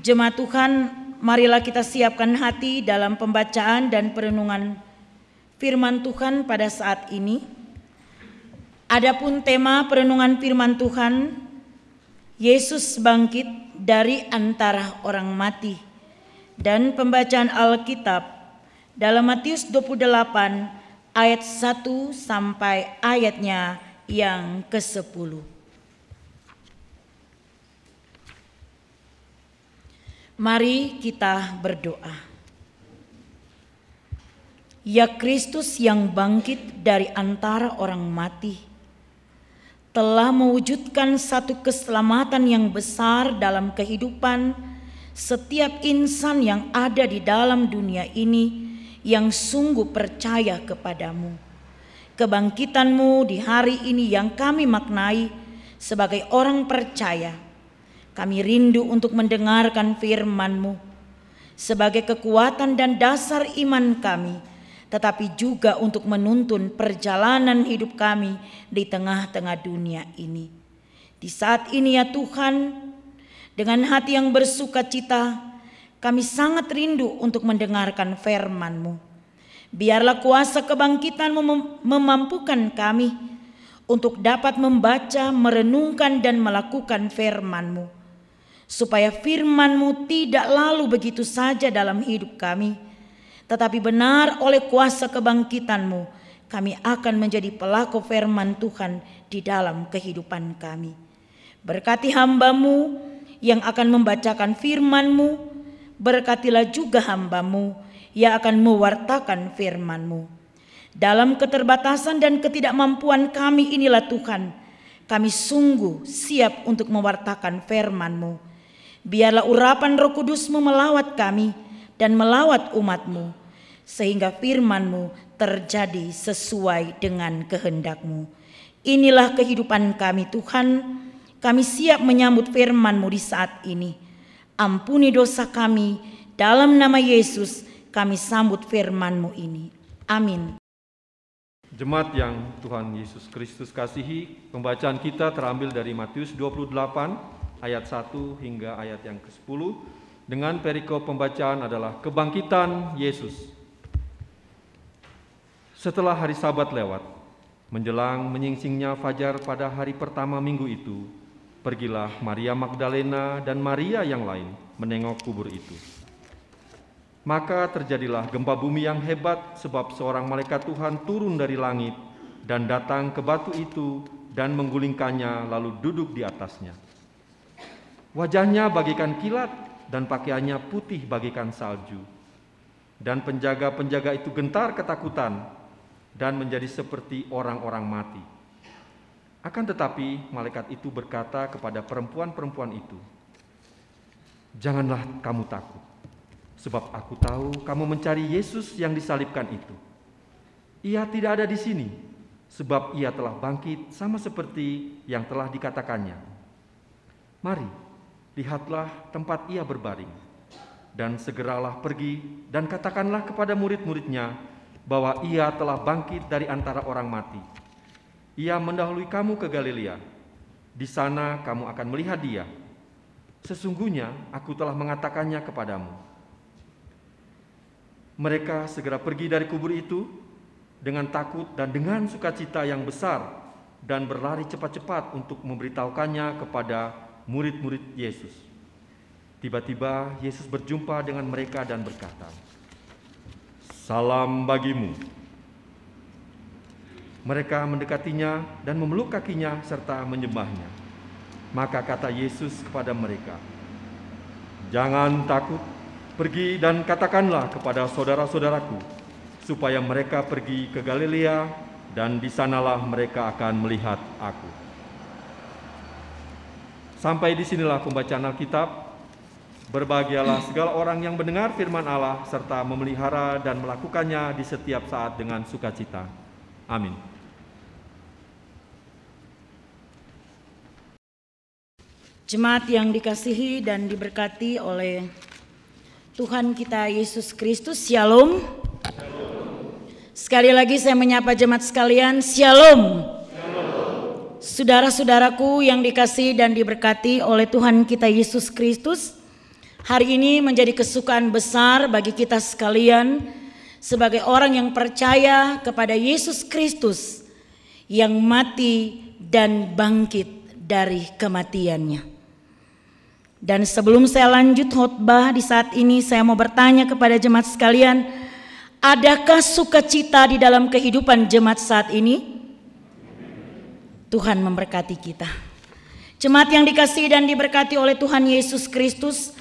Jemaat Tuhan, marilah kita siapkan hati dalam pembacaan dan perenungan firman Tuhan pada saat ini. Adapun tema perenungan firman Tuhan, Yesus bangkit dari antara orang mati. Dan pembacaan Alkitab dalam Matius 28 ayat 1 sampai ayatnya yang ke-10. Mari kita berdoa. Ya Kristus yang bangkit dari antara orang mati, telah mewujudkan satu keselamatan yang besar dalam kehidupan setiap insan yang ada di dalam dunia ini yang sungguh percaya kepadamu. Kebangkitanmu di hari ini yang kami maknai sebagai orang percaya kami rindu untuk mendengarkan firman-Mu sebagai kekuatan dan dasar iman kami, tetapi juga untuk menuntun perjalanan hidup kami di tengah-tengah dunia ini. Di saat ini ya Tuhan, dengan hati yang bersuka cita, kami sangat rindu untuk mendengarkan firman-Mu. Biarlah kuasa kebangkitan-Mu memampukan kami untuk dapat membaca, merenungkan, dan melakukan firman-Mu supaya firman-Mu tidak lalu begitu saja dalam hidup kami, tetapi benar oleh kuasa kebangkitan-Mu, kami akan menjadi pelaku firman Tuhan di dalam kehidupan kami. Berkati hamba-Mu yang akan membacakan firman-Mu, berkatilah juga hamba-Mu yang akan mewartakan firman-Mu. Dalam keterbatasan dan ketidakmampuan kami inilah Tuhan, kami sungguh siap untuk mewartakan firman-Mu Biarlah urapan roh kudusmu melawat kami dan melawat umatmu. Sehingga firmanmu terjadi sesuai dengan kehendakmu. Inilah kehidupan kami Tuhan. Kami siap menyambut firmanmu di saat ini. Ampuni dosa kami. Dalam nama Yesus kami sambut firmanmu ini. Amin. Jemaat yang Tuhan Yesus Kristus kasihi, pembacaan kita terambil dari Matius 28 ayat 1 hingga ayat yang ke-10 dengan perikop pembacaan adalah kebangkitan Yesus. Setelah hari Sabat lewat, menjelang menyingsingnya fajar pada hari pertama minggu itu, pergilah Maria Magdalena dan Maria yang lain menengok kubur itu. Maka terjadilah gempa bumi yang hebat sebab seorang malaikat Tuhan turun dari langit dan datang ke batu itu dan menggulingkannya lalu duduk di atasnya. Wajahnya bagikan kilat dan pakaiannya putih bagikan salju. Dan penjaga-penjaga itu gentar ketakutan dan menjadi seperti orang-orang mati. Akan tetapi malaikat itu berkata kepada perempuan-perempuan itu, "Janganlah kamu takut, sebab aku tahu kamu mencari Yesus yang disalibkan itu. Ia tidak ada di sini, sebab ia telah bangkit sama seperti yang telah dikatakannya. Mari, lihatlah tempat ia berbaring. Dan segeralah pergi dan katakanlah kepada murid-muridnya bahwa ia telah bangkit dari antara orang mati. Ia mendahului kamu ke Galilea. Di sana kamu akan melihat dia. Sesungguhnya aku telah mengatakannya kepadamu. Mereka segera pergi dari kubur itu dengan takut dan dengan sukacita yang besar dan berlari cepat-cepat untuk memberitahukannya kepada murid-murid Yesus. Tiba-tiba Yesus berjumpa dengan mereka dan berkata, "Salam bagimu." Mereka mendekatinya dan memeluk kakinya serta menyembahnya. Maka kata Yesus kepada mereka, "Jangan takut, pergi dan katakanlah kepada saudara-saudaraku supaya mereka pergi ke Galilea dan di sanalah mereka akan melihat aku." Sampai di sinilah pembacaan Alkitab. Berbahagialah segala orang yang mendengar firman Allah serta memelihara dan melakukannya di setiap saat dengan sukacita. Amin. Jemaat yang dikasihi dan diberkati oleh Tuhan kita Yesus Kristus, Shalom. Sekali lagi saya menyapa jemaat sekalian, Shalom. Saudara-saudaraku yang dikasih dan diberkati oleh Tuhan kita Yesus Kristus, Hari ini menjadi kesukaan besar bagi kita sekalian sebagai orang yang percaya kepada Yesus Kristus yang mati dan bangkit dari kematiannya. Dan sebelum saya lanjut khotbah di saat ini saya mau bertanya kepada jemaat sekalian, adakah sukacita di dalam kehidupan jemaat saat ini? Tuhan memberkati kita. Jemaat yang dikasih dan diberkati oleh Tuhan Yesus Kristus,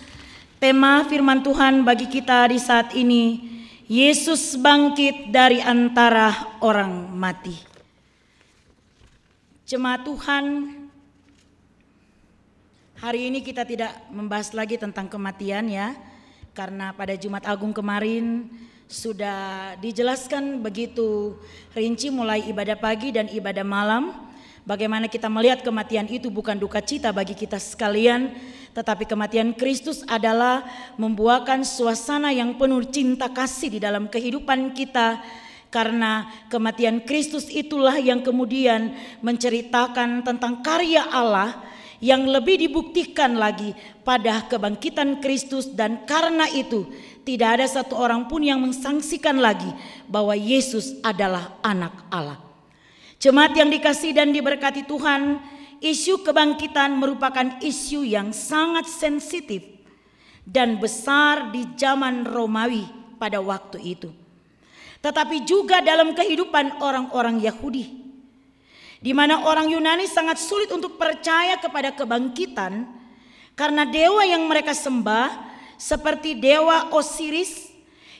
tema firman Tuhan bagi kita di saat ini, Yesus bangkit dari antara orang mati. Jemaat Tuhan, Hari ini kita tidak membahas lagi tentang kematian ya, karena pada Jumat Agung kemarin sudah dijelaskan begitu rinci mulai ibadah pagi dan ibadah malam. Bagaimana kita melihat kematian itu bukan duka cita bagi kita sekalian, tetapi kematian Kristus adalah membuahkan suasana yang penuh cinta kasih di dalam kehidupan kita karena kematian Kristus itulah yang kemudian menceritakan tentang karya Allah yang lebih dibuktikan lagi pada kebangkitan Kristus dan karena itu tidak ada satu orang pun yang mensangsikan lagi bahwa Yesus adalah anak Allah. Jemaat yang dikasih dan diberkati Tuhan, isu kebangkitan merupakan isu yang sangat sensitif dan besar di zaman Romawi pada waktu itu. Tetapi juga dalam kehidupan orang-orang Yahudi di mana orang Yunani sangat sulit untuk percaya kepada kebangkitan karena dewa yang mereka sembah seperti dewa Osiris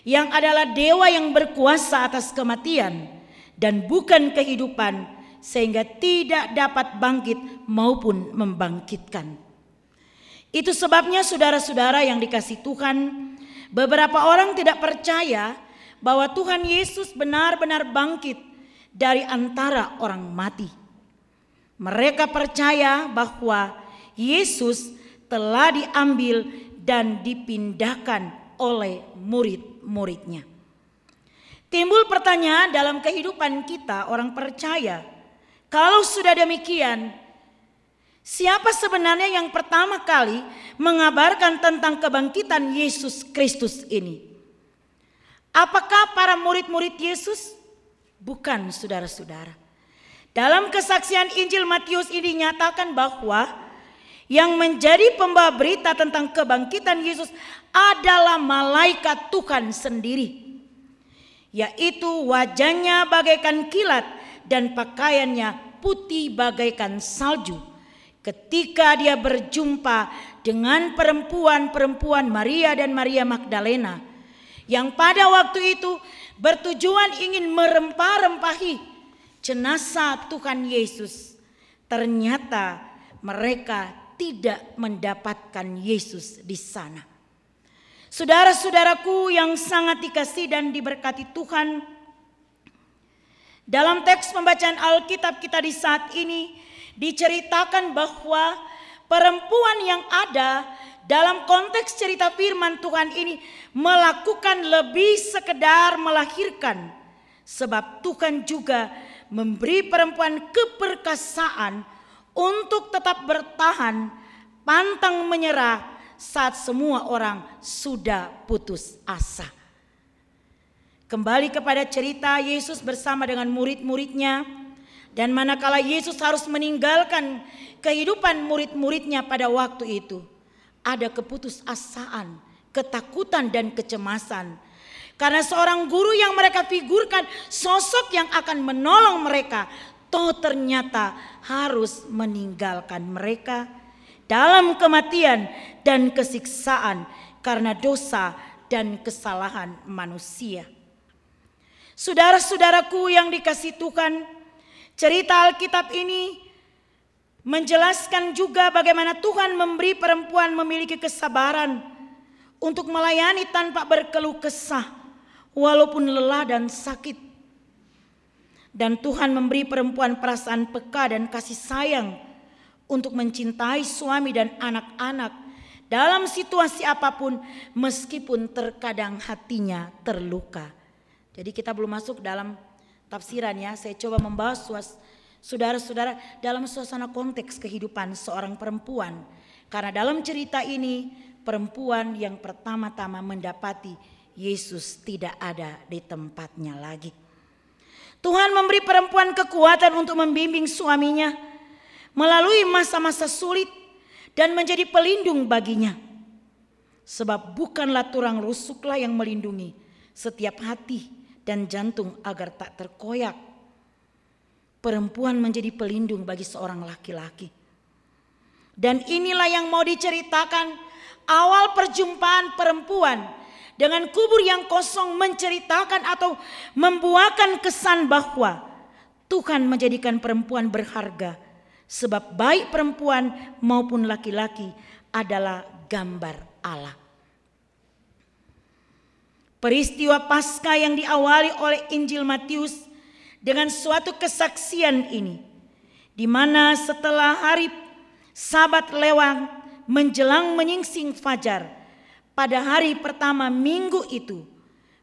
yang adalah dewa yang berkuasa atas kematian dan bukan kehidupan sehingga tidak dapat bangkit maupun membangkitkan. Itu sebabnya saudara-saudara yang dikasih Tuhan, beberapa orang tidak percaya bahwa Tuhan Yesus benar-benar bangkit dari antara orang mati. Mereka percaya bahwa Yesus telah diambil dan dipindahkan oleh murid-muridnya. Timbul pertanyaan dalam kehidupan kita orang percaya, kalau sudah demikian, siapa sebenarnya yang pertama kali mengabarkan tentang kebangkitan Yesus Kristus ini? Apakah para murid-murid Yesus? Bukan saudara-saudara. Dalam kesaksian Injil Matius ini nyatakan bahwa yang menjadi pembawa berita tentang kebangkitan Yesus adalah malaikat Tuhan sendiri. Yaitu wajahnya bagaikan kilat dan pakaiannya putih bagaikan salju. Ketika dia berjumpa dengan perempuan-perempuan Maria dan Maria Magdalena yang pada waktu itu bertujuan ingin merempah-rempahi jenazah Tuhan Yesus. Ternyata mereka tidak mendapatkan Yesus di sana. Saudara-saudaraku yang sangat dikasih dan diberkati Tuhan, dalam teks pembacaan Alkitab kita di saat ini diceritakan bahwa perempuan yang ada dalam konteks cerita firman Tuhan ini melakukan lebih sekedar melahirkan. Sebab Tuhan juga memberi perempuan keperkasaan untuk tetap bertahan, pantang menyerah saat semua orang sudah putus asa. Kembali kepada cerita Yesus bersama dengan murid-muridnya dan manakala Yesus harus meninggalkan kehidupan murid-muridnya pada waktu itu ada keputusasaan, ketakutan dan kecemasan. Karena seorang guru yang mereka figurkan sosok yang akan menolong mereka, toh ternyata harus meninggalkan mereka dalam kematian dan kesiksaan karena dosa dan kesalahan manusia. Saudara-saudaraku yang dikasih Tuhan, cerita Alkitab ini Menjelaskan juga bagaimana Tuhan memberi perempuan memiliki kesabaran untuk melayani tanpa berkeluh kesah walaupun lelah dan sakit. Dan Tuhan memberi perempuan perasaan peka dan kasih sayang untuk mencintai suami dan anak-anak dalam situasi apa pun meskipun terkadang hatinya terluka. Jadi kita belum masuk dalam tafsiran ya, saya coba membahas Saudara-saudara, dalam suasana konteks kehidupan seorang perempuan, karena dalam cerita ini perempuan yang pertama-tama mendapati Yesus tidak ada di tempatnya lagi. Tuhan memberi perempuan kekuatan untuk membimbing suaminya melalui masa-masa sulit dan menjadi pelindung baginya. Sebab bukanlah tulang rusuklah yang melindungi setiap hati dan jantung agar tak terkoyak. Perempuan menjadi pelindung bagi seorang laki-laki. Dan inilah yang mau diceritakan awal perjumpaan perempuan dengan kubur yang kosong menceritakan atau membuahkan kesan bahwa Tuhan menjadikan perempuan berharga sebab baik perempuan maupun laki-laki adalah gambar Allah. Peristiwa Paskah yang diawali oleh Injil Matius dengan suatu kesaksian ini, di mana setelah hari Sabat lewat menjelang menyingsing fajar, pada hari pertama minggu itu,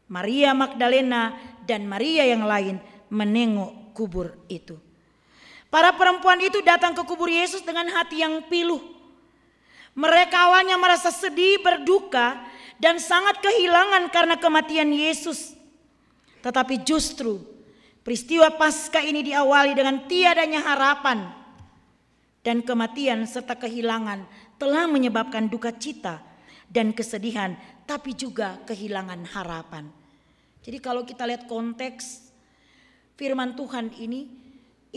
Maria Magdalena dan Maria yang lain menengok kubur itu. Para perempuan itu datang ke kubur Yesus dengan hati yang pilu. Mereka awalnya merasa sedih, berduka, dan sangat kehilangan karena kematian Yesus. Tetapi justru peristiwa Paskah ini diawali dengan tiadanya harapan dan kematian serta kehilangan telah menyebabkan duka cita dan kesedihan, tapi juga kehilangan harapan. Jadi kalau kita lihat konteks firman Tuhan ini,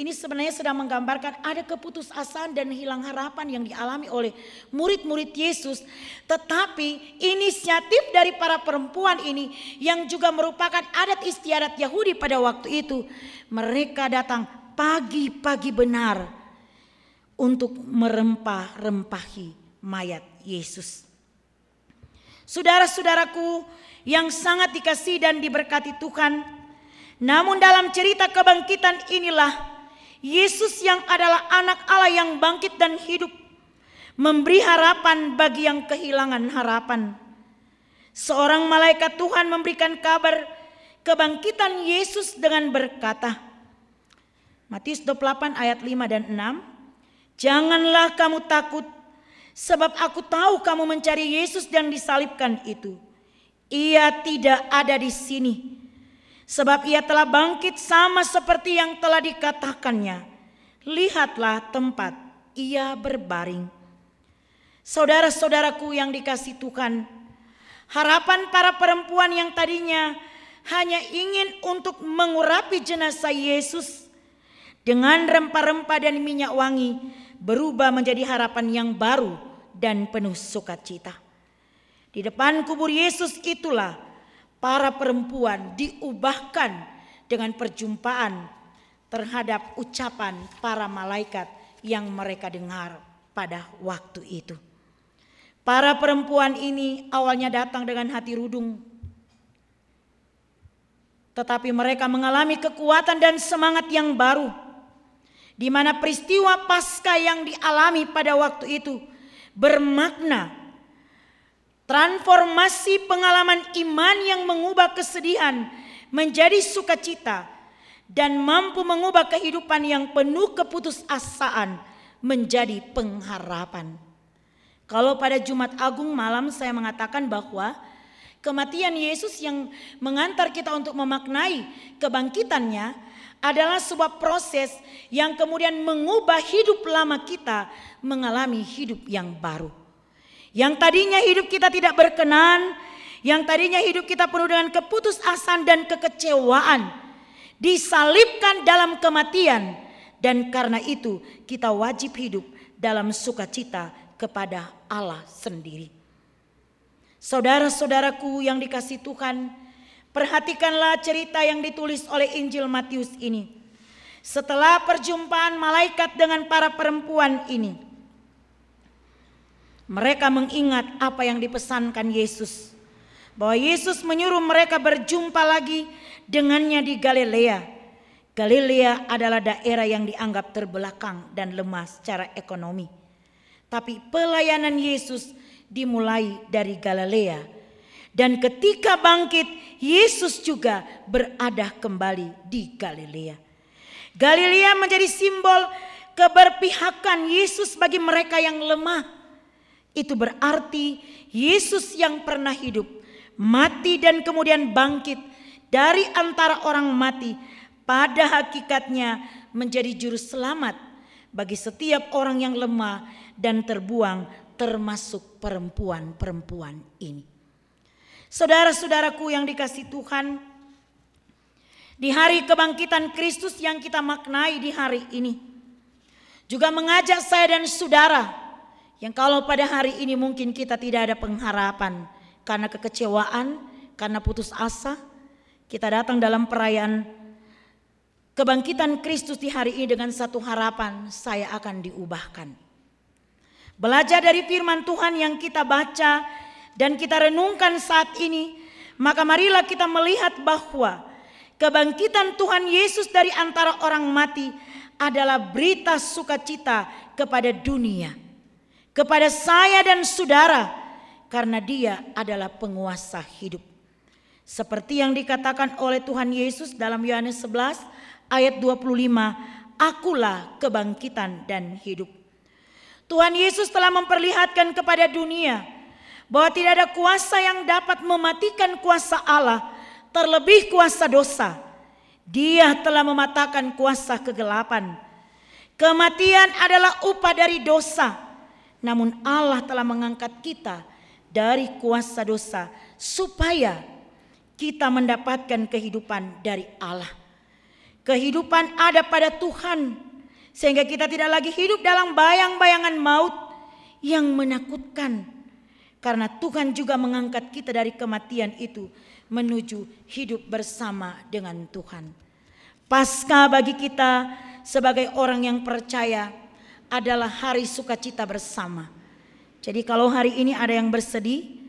ini sebenarnya sedang menggambarkan ada keputusasaan dan hilang harapan yang dialami oleh murid-murid Yesus. Tetapi inisiatif dari para perempuan ini yang juga merupakan adat istiadat Yahudi pada waktu itu. Mereka datang pagi-pagi benar untuk merempah-rempahi mayat Yesus. Saudara-saudaraku yang sangat dikasih dan diberkati Tuhan, namun dalam cerita kebangkitan inilah Yesus yang adalah anak Allah yang bangkit dan hidup memberi harapan bagi yang kehilangan harapan. Seorang malaikat Tuhan memberikan kabar kebangkitan Yesus dengan berkata, Matius 28 ayat 5 dan 6, Janganlah kamu takut, sebab aku tahu kamu mencari Yesus yang disalibkan itu. Ia tidak ada di sini, Sebab ia telah bangkit sama seperti yang telah dikatakannya. Lihatlah tempat ia berbaring. Saudara-saudaraku yang dikasih Tuhan, harapan para perempuan yang tadinya hanya ingin untuk mengurapi jenazah Yesus dengan rempah-rempah dan minyak wangi berubah menjadi harapan yang baru dan penuh sukacita. Di depan kubur Yesus itulah para perempuan diubahkan dengan perjumpaan terhadap ucapan para malaikat yang mereka dengar pada waktu itu. Para perempuan ini awalnya datang dengan hati rudung, tetapi mereka mengalami kekuatan dan semangat yang baru, di mana peristiwa pasca yang dialami pada waktu itu bermakna Transformasi pengalaman iman yang mengubah kesedihan menjadi sukacita dan mampu mengubah kehidupan yang penuh keputusasaan menjadi pengharapan. Kalau pada Jumat Agung malam saya mengatakan bahwa kematian Yesus yang mengantar kita untuk memaknai kebangkitannya adalah sebuah proses yang kemudian mengubah hidup lama kita mengalami hidup yang baru. Yang tadinya hidup kita tidak berkenan, yang tadinya hidup kita penuh dengan keputusasaan dan kekecewaan, disalibkan dalam kematian, dan karena itu kita wajib hidup dalam sukacita kepada Allah sendiri. Saudara-saudaraku yang dikasih Tuhan, perhatikanlah cerita yang ditulis oleh Injil Matius ini. Setelah perjumpaan malaikat dengan para perempuan ini, mereka mengingat apa yang dipesankan Yesus. Bahwa Yesus menyuruh mereka berjumpa lagi dengannya di Galilea. Galilea adalah daerah yang dianggap terbelakang dan lemah secara ekonomi. Tapi pelayanan Yesus dimulai dari Galilea. Dan ketika bangkit, Yesus juga berada kembali di Galilea. Galilea menjadi simbol keberpihakan Yesus bagi mereka yang lemah Itu berarti Yesus yang pernah hidup, mati dan kemudian bangkit dari antara orang mati pada hakikatnya menjadi juru selamat bagi setiap orang yang lemah dan terbuang termasuk perempuan-perempuan ini. Saudara-saudaraku yang dikasih Tuhan, di hari kebangkitan Kristus yang kita maknai di hari ini, juga mengajak saya dan saudara yang kalau pada hari ini mungkin kita tidak ada pengharapan karena kekecewaan, karena putus asa, kita datang dalam perayaan kebangkitan Kristus di hari ini dengan satu harapan, saya akan diubahkan. Belajar dari firman Tuhan yang kita baca dan kita renungkan saat ini, maka marilah kita melihat bahwa kebangkitan Tuhan Yesus dari antara orang mati adalah berita sukacita kepada dunia, kepada saya dan saudara, karena Dia adalah penguasa hidup. Seperti yang dikatakan oleh Tuhan Yesus dalam Yohanes 11 ayat 25, Akulah kebangkitan dan hidup. Tuhan Yesus telah memperlihatkan kepada dunia bahwa tidak ada kuasa yang dapat mematikan kuasa Allah, terlebih kuasa dosa. Dia telah mematahkan kuasa kegelapan. Kematian adalah upah dari dosa, namun Allah telah mengangkat kita dari kuasa dosa supaya kita mendapatkan kehidupan dari Allah. Kehidupan ada pada Tuhan, sehingga kita tidak lagi hidup dalam bayang-bayangan maut yang menakutkan karena Tuhan juga mengangkat kita dari kematian itu menuju hidup bersama dengan Tuhan. Pasca bagi kita sebagai orang yang percaya adalah hari sukacita bersama. Jadi kalau hari ini ada yang bersedih,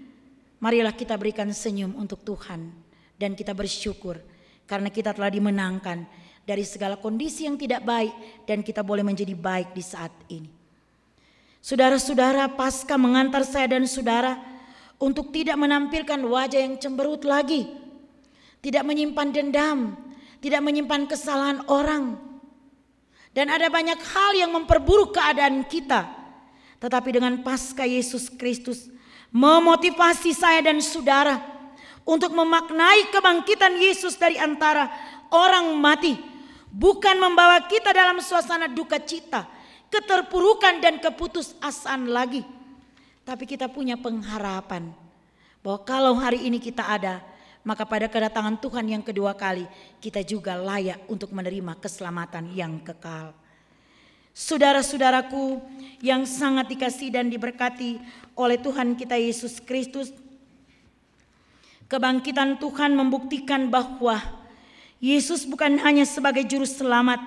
marilah kita berikan senyum untuk Tuhan dan kita bersyukur karena kita telah dimenangkan dari segala kondisi yang tidak baik dan kita boleh menjadi baik di saat ini. Saudara-saudara pasca mengantar saya dan saudara untuk tidak menampilkan wajah yang cemberut lagi. Tidak menyimpan dendam, tidak menyimpan kesalahan orang. Dan ada banyak hal yang memperburuk keadaan kita. Tetapi dengan pasca Yesus Kristus memotivasi saya dan saudara untuk memaknai kebangkitan Yesus dari antara orang mati. Bukan membawa kita dalam suasana duka cita, keterpurukan dan keputusasaan lagi. Tapi kita punya pengharapan bahwa kalau hari ini kita ada, maka pada kedatangan Tuhan yang kedua kali kita juga layak untuk menerima keselamatan yang kekal. Saudara-saudaraku yang sangat dikasih dan diberkati oleh Tuhan kita Yesus Kristus, kebangkitan Tuhan membuktikan bahwa Yesus bukan hanya sebagai juru selamat,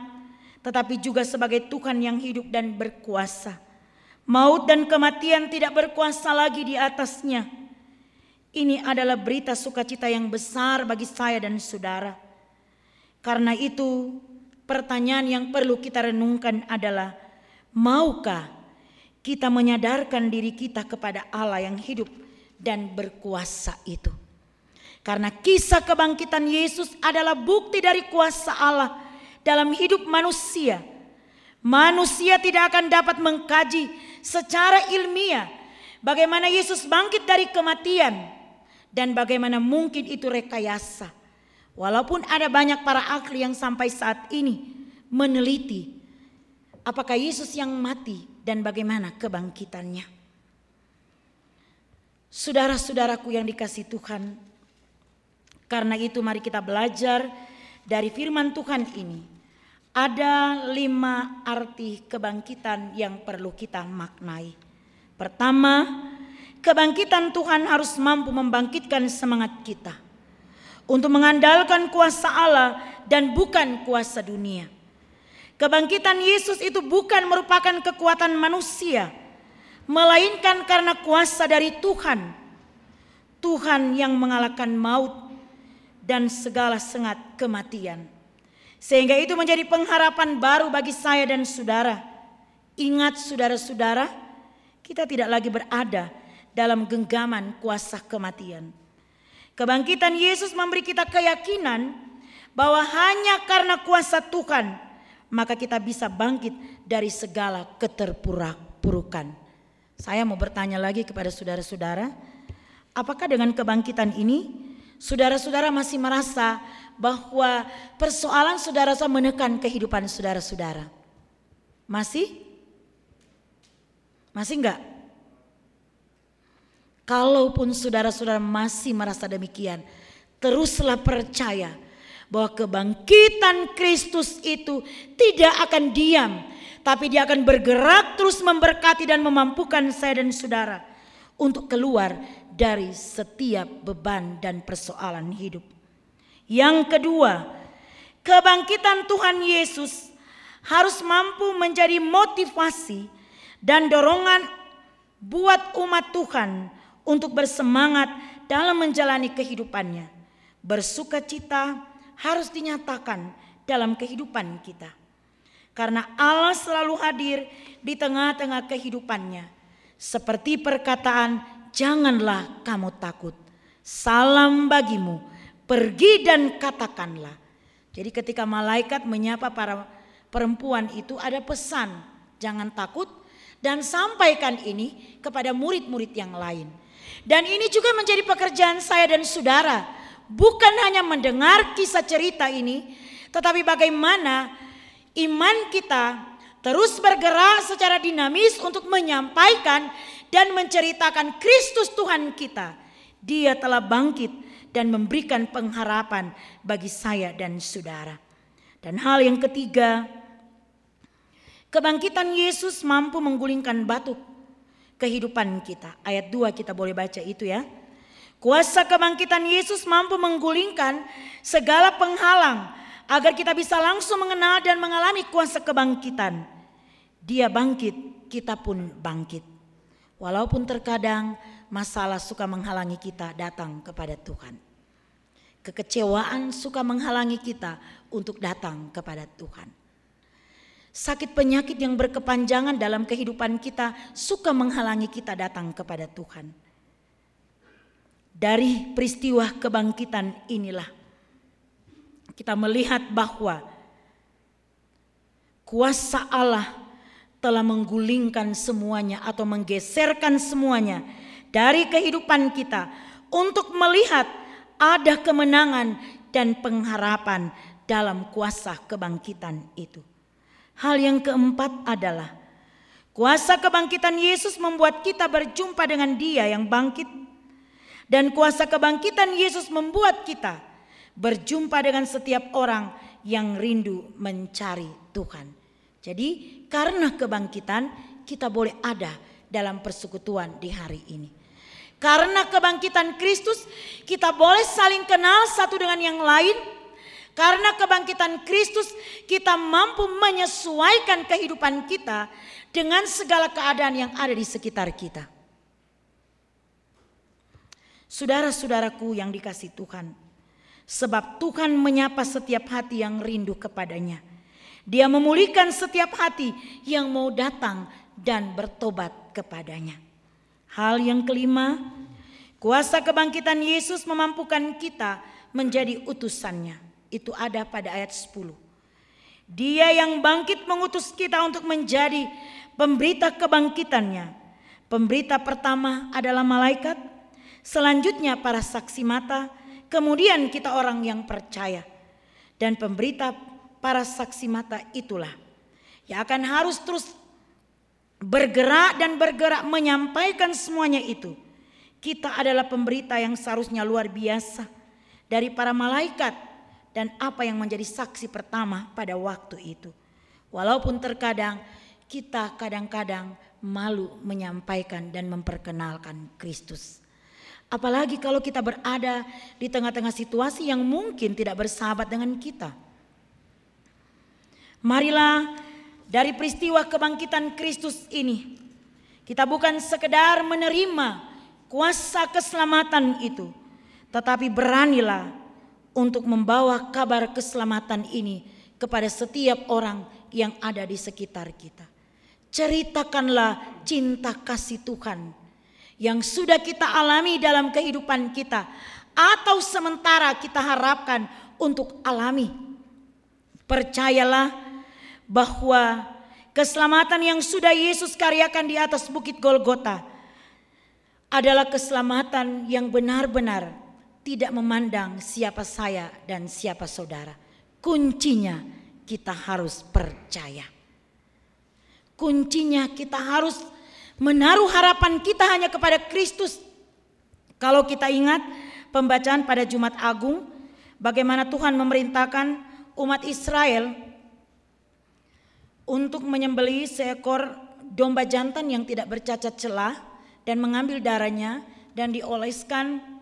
tetapi juga sebagai Tuhan yang hidup dan berkuasa. Maut dan kematian tidak berkuasa lagi di atasnya. Ini adalah berita sukacita yang besar bagi saya dan saudara. Karena itu, pertanyaan yang perlu kita renungkan adalah, maukah kita menyadarkan diri kita kepada Allah yang hidup dan berkuasa itu? Karena kisah kebangkitan Yesus adalah bukti dari kuasa Allah dalam hidup manusia. Manusia tidak akan dapat mengkaji secara ilmiah bagaimana Yesus bangkit dari kematian dan bagaimana mungkin itu rekayasa. Walaupun ada banyak para ahli yang sampai saat ini meneliti apakah Yesus yang mati dan bagaimana kebangkitannya. Saudara-saudaraku yang dikasih Tuhan, karena itu mari kita belajar dari firman Tuhan ini ada lima arti kebangkitan yang perlu kita maknai. Pertama, kebangkitan Tuhan harus mampu membangkitkan semangat kita untuk mengandalkan kuasa Allah dan bukan kuasa dunia. Kebangkitan Yesus itu bukan merupakan kekuatan manusia, melainkan karena kuasa dari Tuhan. Tuhan yang mengalahkan maut dan segala sengat kematian. Sehingga itu menjadi pengharapan baru bagi saya dan saudara. Ingat saudara-saudara, kita tidak lagi berada dalam genggaman kuasa kematian. Kebangkitan Yesus memberi kita keyakinan bahwa hanya karena kuasa Tuhan maka kita bisa bangkit dari segala keterpurukan. Saya mau bertanya lagi kepada saudara-saudara, apakah dengan kebangkitan ini saudara-saudara masih merasa bahwa persoalan saudara-saudara menekan kehidupan saudara-saudara? Masih? Masih enggak? Kalaupun saudara-saudara masih merasa demikian, teruslah percaya bahwa kebangkitan Kristus itu tidak akan diam, tapi dia akan bergerak terus memberkati dan memampukan saya dan saudara untuk keluar dari setiap beban dan persoalan hidup. Yang kedua, kebangkitan Tuhan Yesus harus mampu menjadi motivasi dan dorongan buat umat Tuhan untuk bersemangat dalam menjalani kehidupannya. Bersuka cita harus dinyatakan dalam kehidupan kita. Karena Allah selalu hadir di tengah-tengah kehidupannya. Seperti perkataan, janganlah kamu takut. Salam bagimu, pergi dan katakanlah. Jadi ketika malaikat menyapa para perempuan itu ada pesan, jangan takut dan sampaikan ini kepada murid-murid yang lain. Dan ini juga menjadi pekerjaan saya dan saudara. Bukan hanya mendengar kisah cerita ini, tetapi bagaimana iman kita terus bergerak secara dinamis untuk menyampaikan dan menceritakan Kristus Tuhan kita. Dia telah bangkit dan memberikan pengharapan bagi saya dan saudara. Dan hal yang ketiga, kebangkitan Yesus mampu menggulingkan batu kehidupan kita. Ayat 2 kita boleh baca itu ya. Kuasa kebangkitan Yesus mampu menggulingkan segala penghalang agar kita bisa langsung mengenal dan mengalami kuasa kebangkitan. Dia bangkit, kita pun bangkit. Walaupun terkadang masalah suka menghalangi kita datang kepada Tuhan. Kekecewaan suka menghalangi kita untuk datang kepada Tuhan. Sakit penyakit yang berkepanjangan dalam kehidupan kita suka menghalangi kita datang kepada Tuhan. Dari peristiwa kebangkitan inilah kita melihat bahwa kuasa Allah telah menggulingkan semuanya atau menggeserkan semuanya dari kehidupan kita untuk melihat ada kemenangan dan pengharapan dalam kuasa kebangkitan itu. Hal yang keempat adalah kuasa kebangkitan Yesus membuat kita berjumpa dengan Dia yang bangkit, dan kuasa kebangkitan Yesus membuat kita berjumpa dengan setiap orang yang rindu mencari Tuhan. Jadi, karena kebangkitan, kita boleh ada dalam persekutuan di hari ini. Karena kebangkitan Kristus, kita boleh saling kenal satu dengan yang lain karena kebangkitan Kristus, kita mampu menyesuaikan kehidupan kita dengan segala keadaan yang ada di sekitar kita. Saudara-saudaraku yang dikasih Tuhan, sebab Tuhan menyapa setiap hati yang rindu kepadanya. Dia memulihkan setiap hati yang mau datang dan bertobat kepadanya. Hal yang kelima, kuasa kebangkitan Yesus memampukan kita menjadi utusannya itu ada pada ayat 10. Dia yang bangkit mengutus kita untuk menjadi pemberita kebangkitannya. Pemberita pertama adalah malaikat, selanjutnya para saksi mata, kemudian kita orang yang percaya. Dan pemberita para saksi mata itulah yang akan harus terus bergerak dan bergerak menyampaikan semuanya itu. Kita adalah pemberita yang seharusnya luar biasa dari para malaikat dan apa yang menjadi saksi pertama pada waktu itu. Walaupun terkadang kita kadang-kadang malu menyampaikan dan memperkenalkan Kristus. Apalagi kalau kita berada di tengah-tengah situasi yang mungkin tidak bersahabat dengan kita. Marilah dari peristiwa kebangkitan Kristus ini kita bukan sekedar menerima kuasa keselamatan itu, tetapi beranilah untuk membawa kabar keselamatan ini kepada setiap orang yang ada di sekitar kita. Ceritakanlah cinta kasih Tuhan yang sudah kita alami dalam kehidupan kita atau sementara kita harapkan untuk alami. Percayalah bahwa Keselamatan yang sudah Yesus karyakan di atas bukit Golgota adalah keselamatan yang benar-benar tidak memandang siapa saya dan siapa saudara. Kuncinya kita harus percaya. Kuncinya kita harus menaruh harapan kita hanya kepada Kristus. Kalau kita ingat pembacaan pada Jumat Agung, bagaimana Tuhan memerintahkan umat Israel untuk menyembelih seekor domba jantan yang tidak bercacat celah dan mengambil darahnya dan dioleskan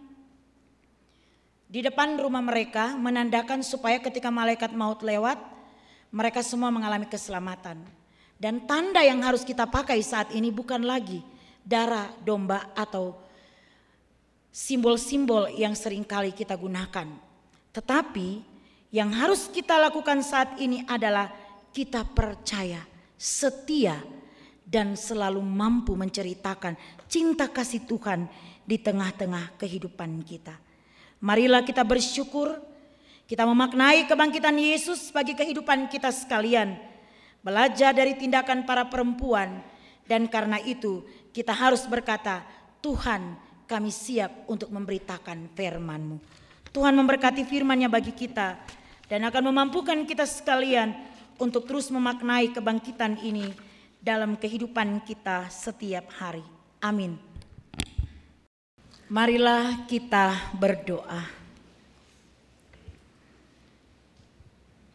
di depan rumah mereka menandakan supaya ketika malaikat maut lewat mereka semua mengalami keselamatan. Dan tanda yang harus kita pakai saat ini bukan lagi darah domba atau simbol-simbol yang sering kali kita gunakan. Tetapi yang harus kita lakukan saat ini adalah kita percaya, setia, dan selalu mampu menceritakan cinta kasih Tuhan di tengah-tengah kehidupan kita. Marilah kita bersyukur, kita memaknai kebangkitan Yesus bagi kehidupan kita sekalian. Belajar dari tindakan para perempuan dan karena itu kita harus berkata, Tuhan kami siap untuk memberitakan firman-Mu. Tuhan memberkati firman-Nya bagi kita dan akan memampukan kita sekalian untuk terus memaknai kebangkitan ini dalam kehidupan kita setiap hari. Amin. Marilah kita berdoa.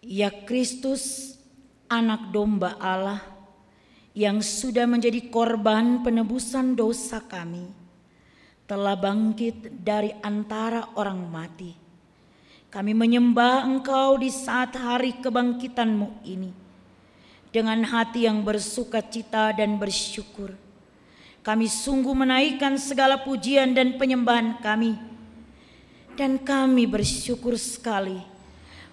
Ya Kristus, anak domba Allah yang sudah menjadi korban penebusan dosa kami, telah bangkit dari antara orang mati. Kami menyembah Engkau di saat hari kebangkitanmu ini dengan hati yang bersuka cita dan bersyukur kami sungguh menaikkan segala pujian dan penyembahan kami. Dan kami bersyukur sekali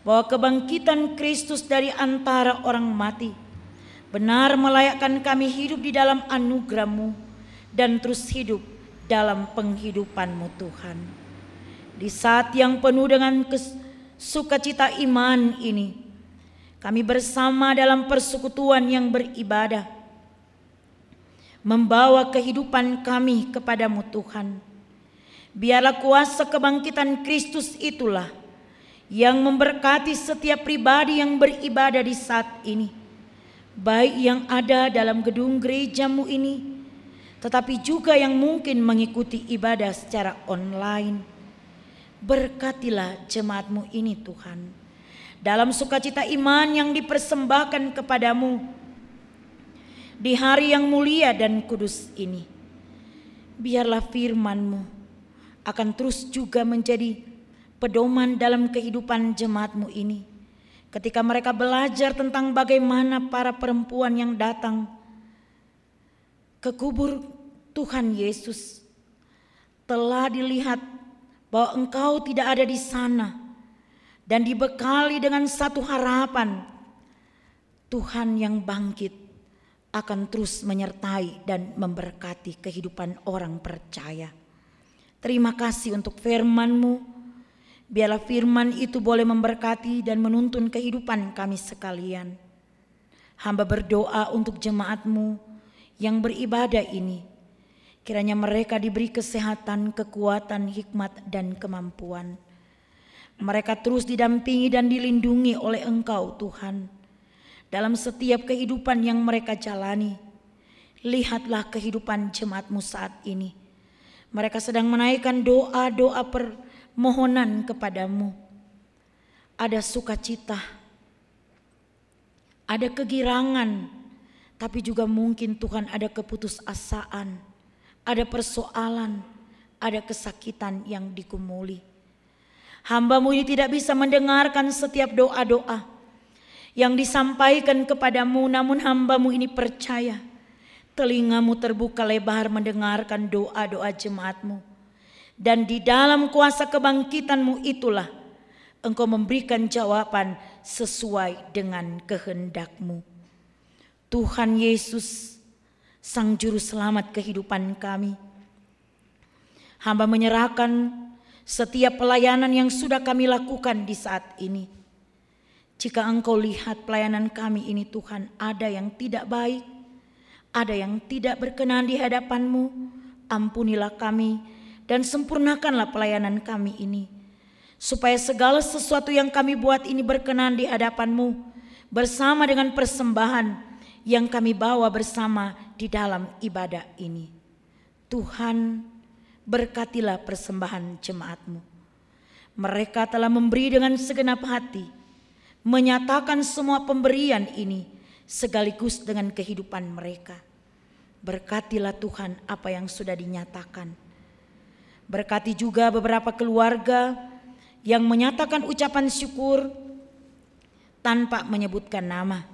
bahwa kebangkitan Kristus dari antara orang mati benar melayakkan kami hidup di dalam anugerahmu dan terus hidup dalam penghidupanmu Tuhan. Di saat yang penuh dengan sukacita iman ini, kami bersama dalam persekutuan yang beribadah membawa kehidupan kami kepadamu Tuhan. Biarlah kuasa kebangkitan Kristus itulah yang memberkati setiap pribadi yang beribadah di saat ini. Baik yang ada dalam gedung gerejamu ini, tetapi juga yang mungkin mengikuti ibadah secara online. Berkatilah jemaatmu ini Tuhan. Dalam sukacita iman yang dipersembahkan kepadamu, di hari yang mulia dan kudus ini. Biarlah firman-Mu akan terus juga menjadi pedoman dalam kehidupan jemaatmu ini. Ketika mereka belajar tentang bagaimana para perempuan yang datang ke kubur Tuhan Yesus telah dilihat bahwa engkau tidak ada di sana dan dibekali dengan satu harapan Tuhan yang bangkit akan terus menyertai dan memberkati kehidupan orang percaya. Terima kasih untuk firman-Mu. Biarlah firman itu boleh memberkati dan menuntun kehidupan kami sekalian. Hamba berdoa untuk jemaat-Mu yang beribadah ini. Kiranya mereka diberi kesehatan, kekuatan, hikmat, dan kemampuan. Mereka terus didampingi dan dilindungi oleh Engkau Tuhan dalam setiap kehidupan yang mereka jalani. Lihatlah kehidupan jemaatmu saat ini. Mereka sedang menaikkan doa-doa permohonan kepadamu. Ada sukacita, ada kegirangan, tapi juga mungkin Tuhan ada keputusasaan, ada persoalan, ada kesakitan yang dikumuli. Hambamu ini tidak bisa mendengarkan setiap doa-doa yang disampaikan kepadamu namun hambamu ini percaya. Telingamu terbuka lebar mendengarkan doa-doa jemaatmu. Dan di dalam kuasa kebangkitanmu itulah engkau memberikan jawaban sesuai dengan kehendakmu. Tuhan Yesus, Sang Juru Selamat kehidupan kami. Hamba menyerahkan setiap pelayanan yang sudah kami lakukan di saat ini Jika Engkau lihat pelayanan kami ini Tuhan ada yang tidak baik, ada yang tidak berkenan di hadapan-Mu, ampunilah kami dan sempurnakanlah pelayanan kami ini. Supaya segala sesuatu yang kami buat ini berkenan di hadapan-Mu bersama dengan persembahan yang kami bawa bersama di dalam ibadah ini. Tuhan berkatilah persembahan jemaat-Mu. Mereka telah memberi dengan segenap hati, menyatakan semua pemberian ini sekaligus dengan kehidupan mereka. Berkatilah Tuhan apa yang sudah dinyatakan. Berkati juga beberapa keluarga yang menyatakan ucapan syukur tanpa menyebutkan nama.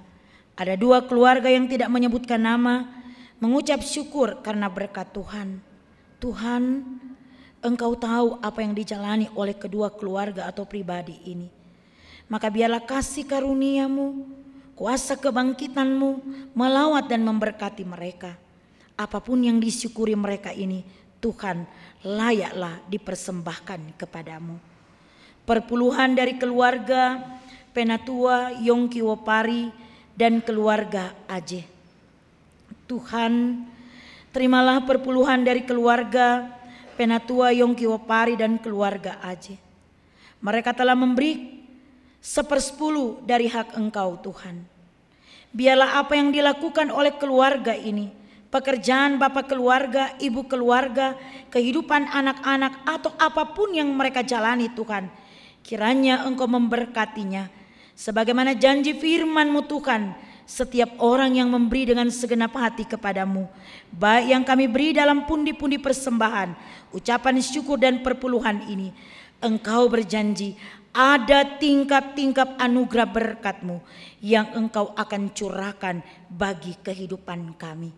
Ada dua keluarga yang tidak menyebutkan nama, mengucap syukur karena berkat Tuhan. Tuhan, Engkau tahu apa yang dijalani oleh kedua keluarga atau pribadi ini maka biarlah kasih karuniamu, kuasa kebangkitanmu melawat dan memberkati mereka. Apa pun yang disyukuri mereka ini, Tuhan layaklah dipersembahkan kepadamu. Perpuluhan dari keluarga Penatua Yongki Wopari dan keluarga Aceh. Tuhan, terimalah perpuluhan dari keluarga Penatua Yongki Wopari dan keluarga Aceh. Mereka telah memberi sepersepuluh dari hak engkau Tuhan. Biarlah apa yang dilakukan oleh keluarga ini, pekerjaan bapak keluarga, ibu keluarga, kehidupan anak-anak atau apa pun yang mereka jalani Tuhan. Kiranya engkau memberkatinya. Sebagaimana janji firmanmu Tuhan, setiap orang yang memberi dengan segenap hati kepadamu, baik yang kami beri dalam pundi-pundi persembahan, ucapan syukur dan perpuluhan ini, engkau berjanji ada tingkap-tingkap anugerah berkatmu yang engkau akan curahkan bagi kehidupan kami.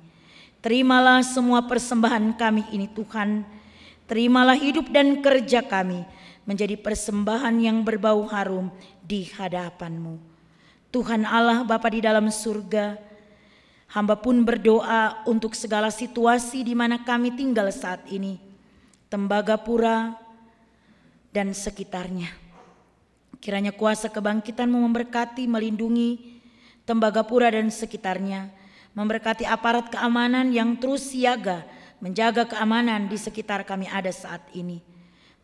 Terimalah semua persembahan kami ini Tuhan. Terimalah hidup dan kerja kami menjadi persembahan yang berbau harum di hadapanmu. Tuhan Allah Bapa di dalam surga, hamba pun berdoa untuk segala situasi di mana kami tinggal saat ini. Tembagapura dan sekitarnya Kiranya kuasa kebangkitanmu memberkati, melindungi Tembagapura dan sekitarnya. Memberkati aparat keamanan yang terus siaga menjaga keamanan di sekitar kami ada saat ini.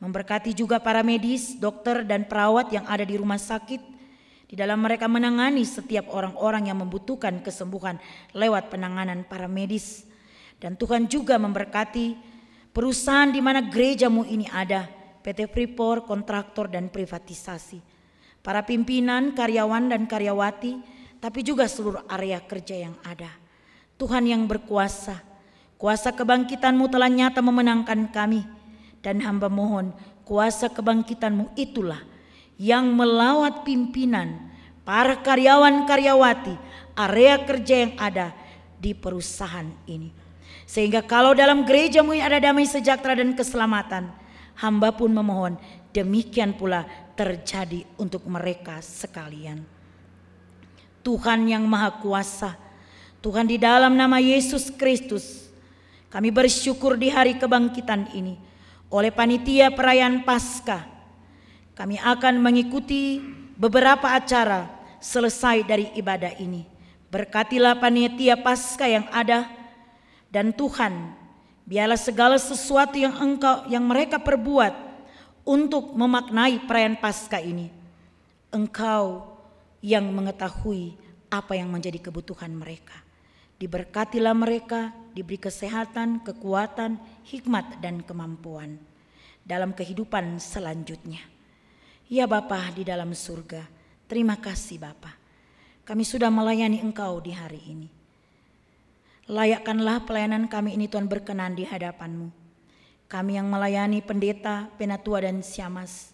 Memberkati juga para medis, dokter dan perawat yang ada di rumah sakit. Di dalam mereka menangani setiap orang-orang yang membutuhkan kesembuhan lewat penanganan para medis. Dan Tuhan juga memberkati perusahaan di mana gerejamu ini ada PT Freeport, kontraktor dan privatisasi. Para pimpinan, karyawan dan karyawati, tapi juga seluruh area kerja yang ada. Tuhan yang berkuasa, kuasa kebangkitanmu telah nyata memenangkan kami. Dan hamba mohon kuasa kebangkitanmu itulah yang melawat pimpinan, para karyawan-karyawati, area kerja yang ada di perusahaan ini. Sehingga kalau dalam gerejamu ada damai sejahtera dan keselamatan, hamba pun memohon demikian pula terjadi untuk mereka sekalian. Tuhan yang Maha Kuasa, Tuhan di dalam nama Yesus Kristus, kami bersyukur di hari kebangkitan ini oleh panitia perayaan Paskah. Kami akan mengikuti beberapa acara selesai dari ibadah ini. Berkatilah panitia Paskah yang ada dan Tuhan Biarlah segala sesuatu yang engkau yang mereka perbuat untuk memaknai perayaan Paskah ini. Engkau yang mengetahui apa yang menjadi kebutuhan mereka. Diberkatilah mereka, diberi kesehatan, kekuatan, hikmat dan kemampuan dalam kehidupan selanjutnya. Ya Bapa di dalam surga, terima kasih Bapa. Kami sudah melayani Engkau di hari ini. Layakkanlah pelayanan kami ini Tuhan berkenan di hadapanmu. Kami yang melayani pendeta, penatua dan siamas,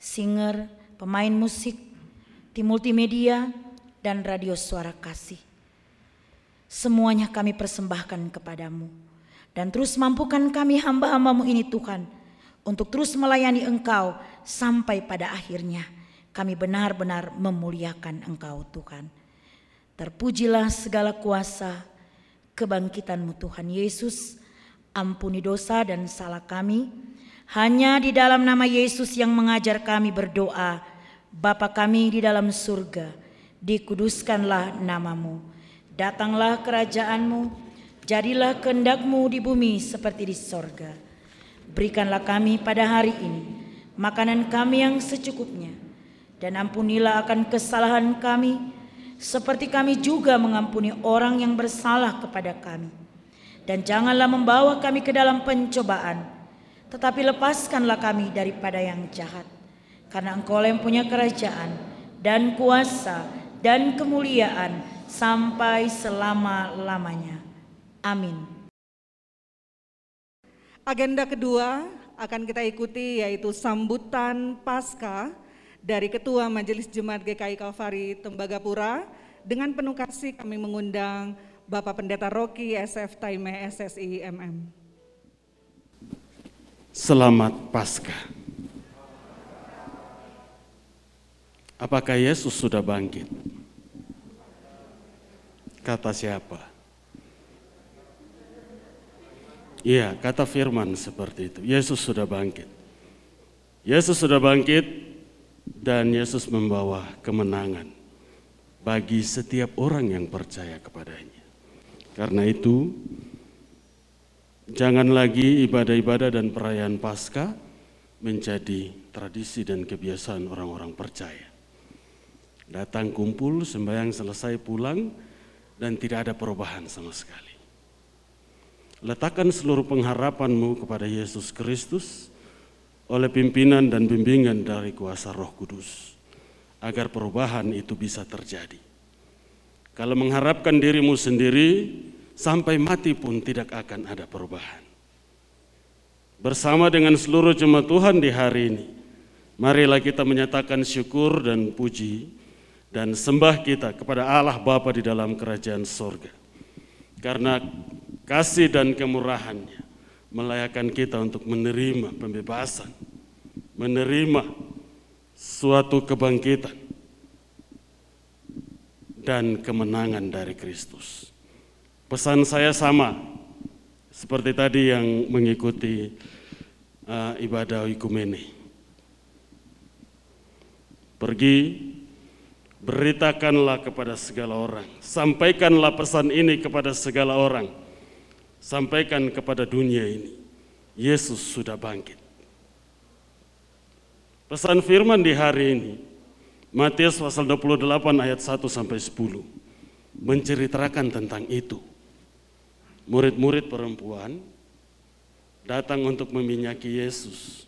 singer, pemain musik, tim multimedia, dan radio suara kasih. Semuanya kami persembahkan kepadamu. Dan terus mampukan kami hamba-hambamu ini Tuhan, untuk terus melayani Engkau sampai pada akhirnya kami benar-benar memuliakan Engkau Tuhan. Terpujilah segala kuasa, kebangkitanmu Tuhan Yesus. Ampuni dosa dan salah kami. Hanya di dalam nama Yesus yang mengajar kami berdoa. Bapa kami di dalam surga, dikuduskanlah namamu. Datanglah kerajaanmu, jadilah kehendakmu di bumi seperti di sorga. Berikanlah kami pada hari ini makanan kami yang secukupnya. Dan ampunilah akan kesalahan kami, seperti kami juga mengampuni orang yang bersalah kepada kami. Dan janganlah membawa kami ke dalam pencobaan, tetapi lepaskanlah kami daripada yang jahat. Karena engkau yang punya kerajaan dan kuasa dan kemuliaan sampai selama-lamanya. Amin. Agenda kedua akan kita ikuti yaitu sambutan Pasca dari Ketua Majelis Jemaat GKI Kalvari Tembagapura dengan penuh kasih kami mengundang Bapak Pendeta Rocky SF Taime SSI MM. Selamat Pasca. Apakah Yesus sudah bangkit? Kata siapa? Iya, kata firman seperti itu. Yesus sudah bangkit. Yesus sudah bangkit dan Yesus membawa kemenangan bagi setiap orang yang percaya kepadanya. Karena itu, jangan lagi ibadah-ibadah dan perayaan Paskah menjadi tradisi dan kebiasaan orang-orang percaya. Datang kumpul, sembahyang selesai pulang, dan tidak ada perubahan sama sekali. Letakkan seluruh pengharapanmu kepada Yesus Kristus oleh pimpinan dan bimbingan dari kuasa Roh Kudus, agar perubahan itu bisa terjadi. Kalau mengharapkan dirimu sendiri, sampai mati pun tidak akan ada perubahan. Bersama dengan seluruh jemaat Tuhan di hari ini, marilah kita menyatakan syukur dan puji dan sembah kita kepada Allah Bapa di dalam kerajaan sorga. Karena kasih dan kemurahannya melayakan kita untuk menerima pembebasan, menerima suatu kebangkitan dan kemenangan dari Kristus. Pesan saya sama seperti tadi yang mengikuti uh, ibadah ikumene. Pergi beritakanlah kepada segala orang, sampaikanlah pesan ini kepada segala orang sampaikan kepada dunia ini, Yesus sudah bangkit. Pesan firman di hari ini, Matius pasal 28 ayat 1 sampai 10, menceritakan tentang itu. Murid-murid perempuan datang untuk meminyaki Yesus.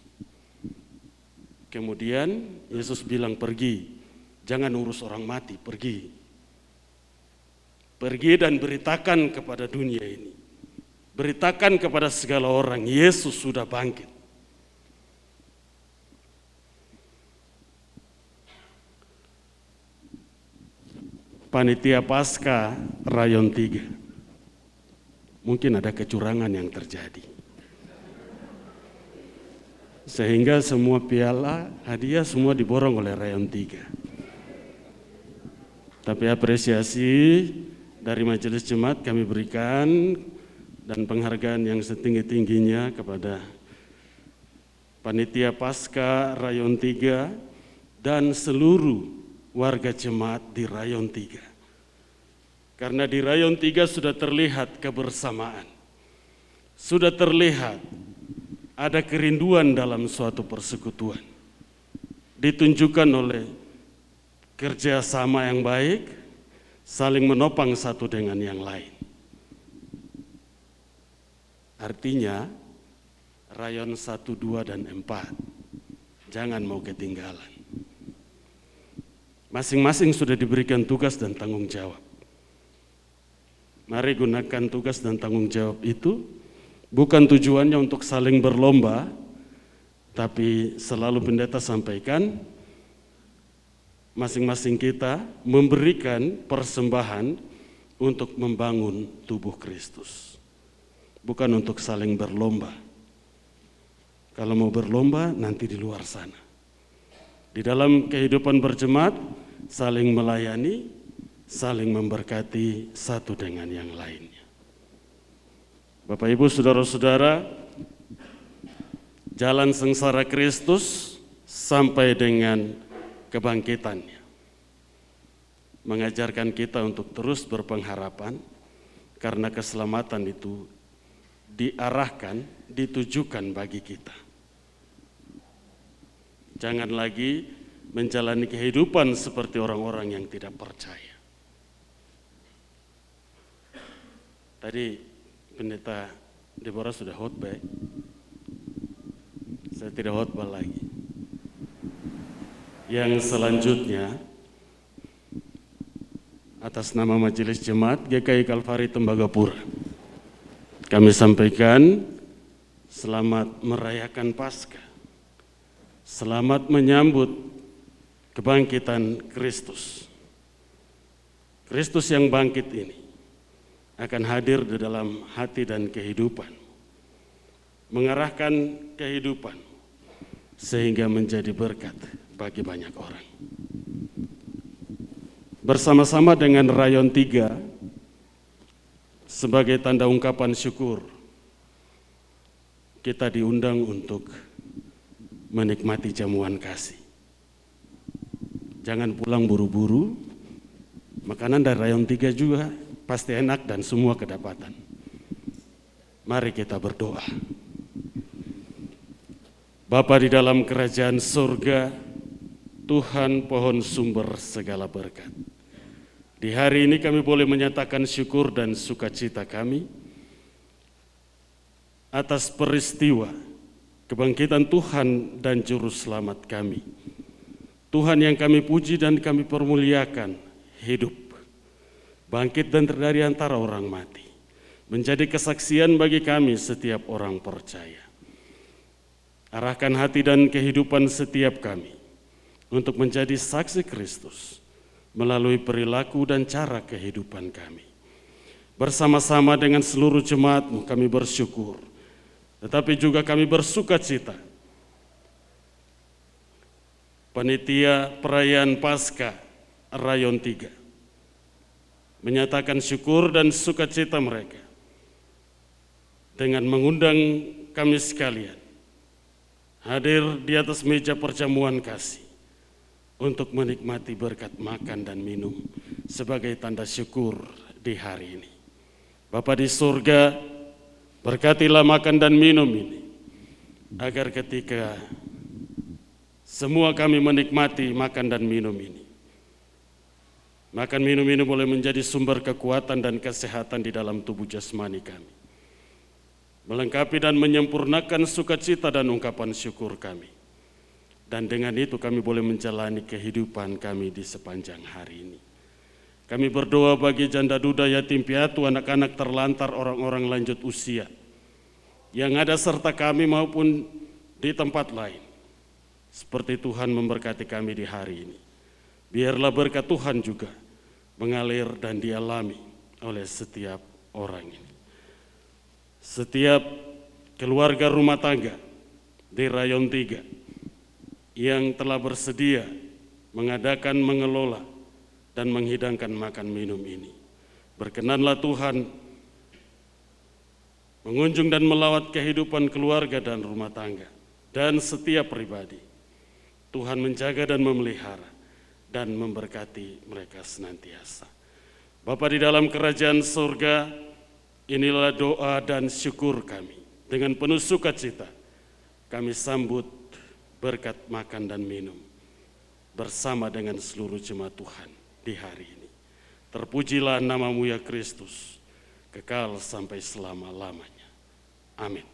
Kemudian Yesus bilang pergi, jangan urus orang mati, pergi. Pergi dan beritakan kepada dunia ini Beritakan kepada segala orang, Yesus sudah bangkit. Panitia Pasca Rayon 3. Mungkin ada kecurangan yang terjadi. Sehingga semua piala hadiah semua diborong oleh Rayon 3. Tapi apresiasi dari majelis jemaat kami berikan dan penghargaan yang setinggi-tingginya kepada Panitia Pasca Rayon 3 dan seluruh warga jemaat di Rayon 3. Karena di Rayon 3 sudah terlihat kebersamaan. Sudah terlihat ada kerinduan dalam suatu persekutuan. Ditunjukkan oleh kerjasama yang baik, saling menopang satu dengan yang lain. Artinya rayon 1, 2, dan 4 jangan mau ketinggalan. Masing-masing sudah diberikan tugas dan tanggung jawab. Mari gunakan tugas dan tanggung jawab itu bukan tujuannya untuk saling berlomba, tapi selalu pendeta sampaikan masing-masing kita memberikan persembahan untuk membangun tubuh Kristus bukan untuk saling berlomba. Kalau mau berlomba nanti di luar sana. Di dalam kehidupan berjemaat saling melayani, saling memberkati satu dengan yang lainnya. Bapak Ibu saudara-saudara, jalan sengsara Kristus sampai dengan kebangkitannya. Mengajarkan kita untuk terus berpengharapan karena keselamatan itu diarahkan, ditujukan bagi kita. Jangan lagi menjalani kehidupan seperti orang-orang yang tidak percaya. Tadi pendeta Deborah sudah khotbah. Saya tidak khotbah lagi. Yang selanjutnya atas nama Majelis Jemaat GKI Kalvari Tembagapura kami sampaikan selamat merayakan Paskah. Selamat menyambut kebangkitan Kristus. Kristus yang bangkit ini akan hadir di dalam hati dan kehidupan, mengarahkan kehidupan sehingga menjadi berkat bagi banyak orang. Bersama-sama dengan rayon tiga sebagai tanda ungkapan syukur, kita diundang untuk menikmati jamuan kasih. Jangan pulang buru-buru, makanan dari rayon tiga juga pasti enak dan semua kedapatan. Mari kita berdoa. Bapa di dalam kerajaan surga, Tuhan pohon sumber segala berkat. Di hari ini kami boleh menyatakan syukur dan sukacita kami atas peristiwa kebangkitan Tuhan dan juru selamat kami. Tuhan yang kami puji dan kami permuliakan hidup bangkit dan dari antara orang mati, menjadi kesaksian bagi kami setiap orang percaya. Arahkan hati dan kehidupan setiap kami untuk menjadi saksi Kristus melalui perilaku dan cara kehidupan kami. Bersama-sama dengan seluruh jemaatmu kami bersyukur, tetapi juga kami bersuka cita. Panitia perayaan Paskah Rayon 3 menyatakan syukur dan sukacita mereka dengan mengundang kami sekalian hadir di atas meja perjamuan kasih untuk menikmati berkat makan dan minum sebagai tanda syukur di hari ini. Bapa di surga, berkatilah makan dan minum ini agar ketika semua kami menikmati makan dan minum ini Makan minum ini boleh menjadi sumber kekuatan dan kesehatan di dalam tubuh jasmani kami. Melengkapi dan menyempurnakan sukacita dan ungkapan syukur kami. Dan dengan itu kami boleh menjalani kehidupan kami di sepanjang hari ini. Kami berdoa bagi janda duda yatim piatu, anak-anak terlantar, orang-orang lanjut usia. Yang ada serta kami maupun di tempat lain. Seperti Tuhan memberkati kami di hari ini. Biarlah berkat Tuhan juga mengalir dan dialami oleh setiap orang ini. Setiap keluarga rumah tangga di Rayon 3 yang telah bersedia mengadakan, mengelola, dan menghidangkan makan minum ini. Berkenanlah Tuhan mengunjung dan melawat kehidupan keluarga dan rumah tangga dan setiap pribadi. Tuhan menjaga dan memelihara dan memberkati mereka senantiasa. Bapa di dalam kerajaan surga, inilah doa dan syukur kami. Dengan penuh sukacita, kami sambut berkat makan dan minum bersama dengan seluruh jemaat Tuhan di hari ini. Terpujilah namamu ya Kristus, kekal sampai selama-lamanya. Amin.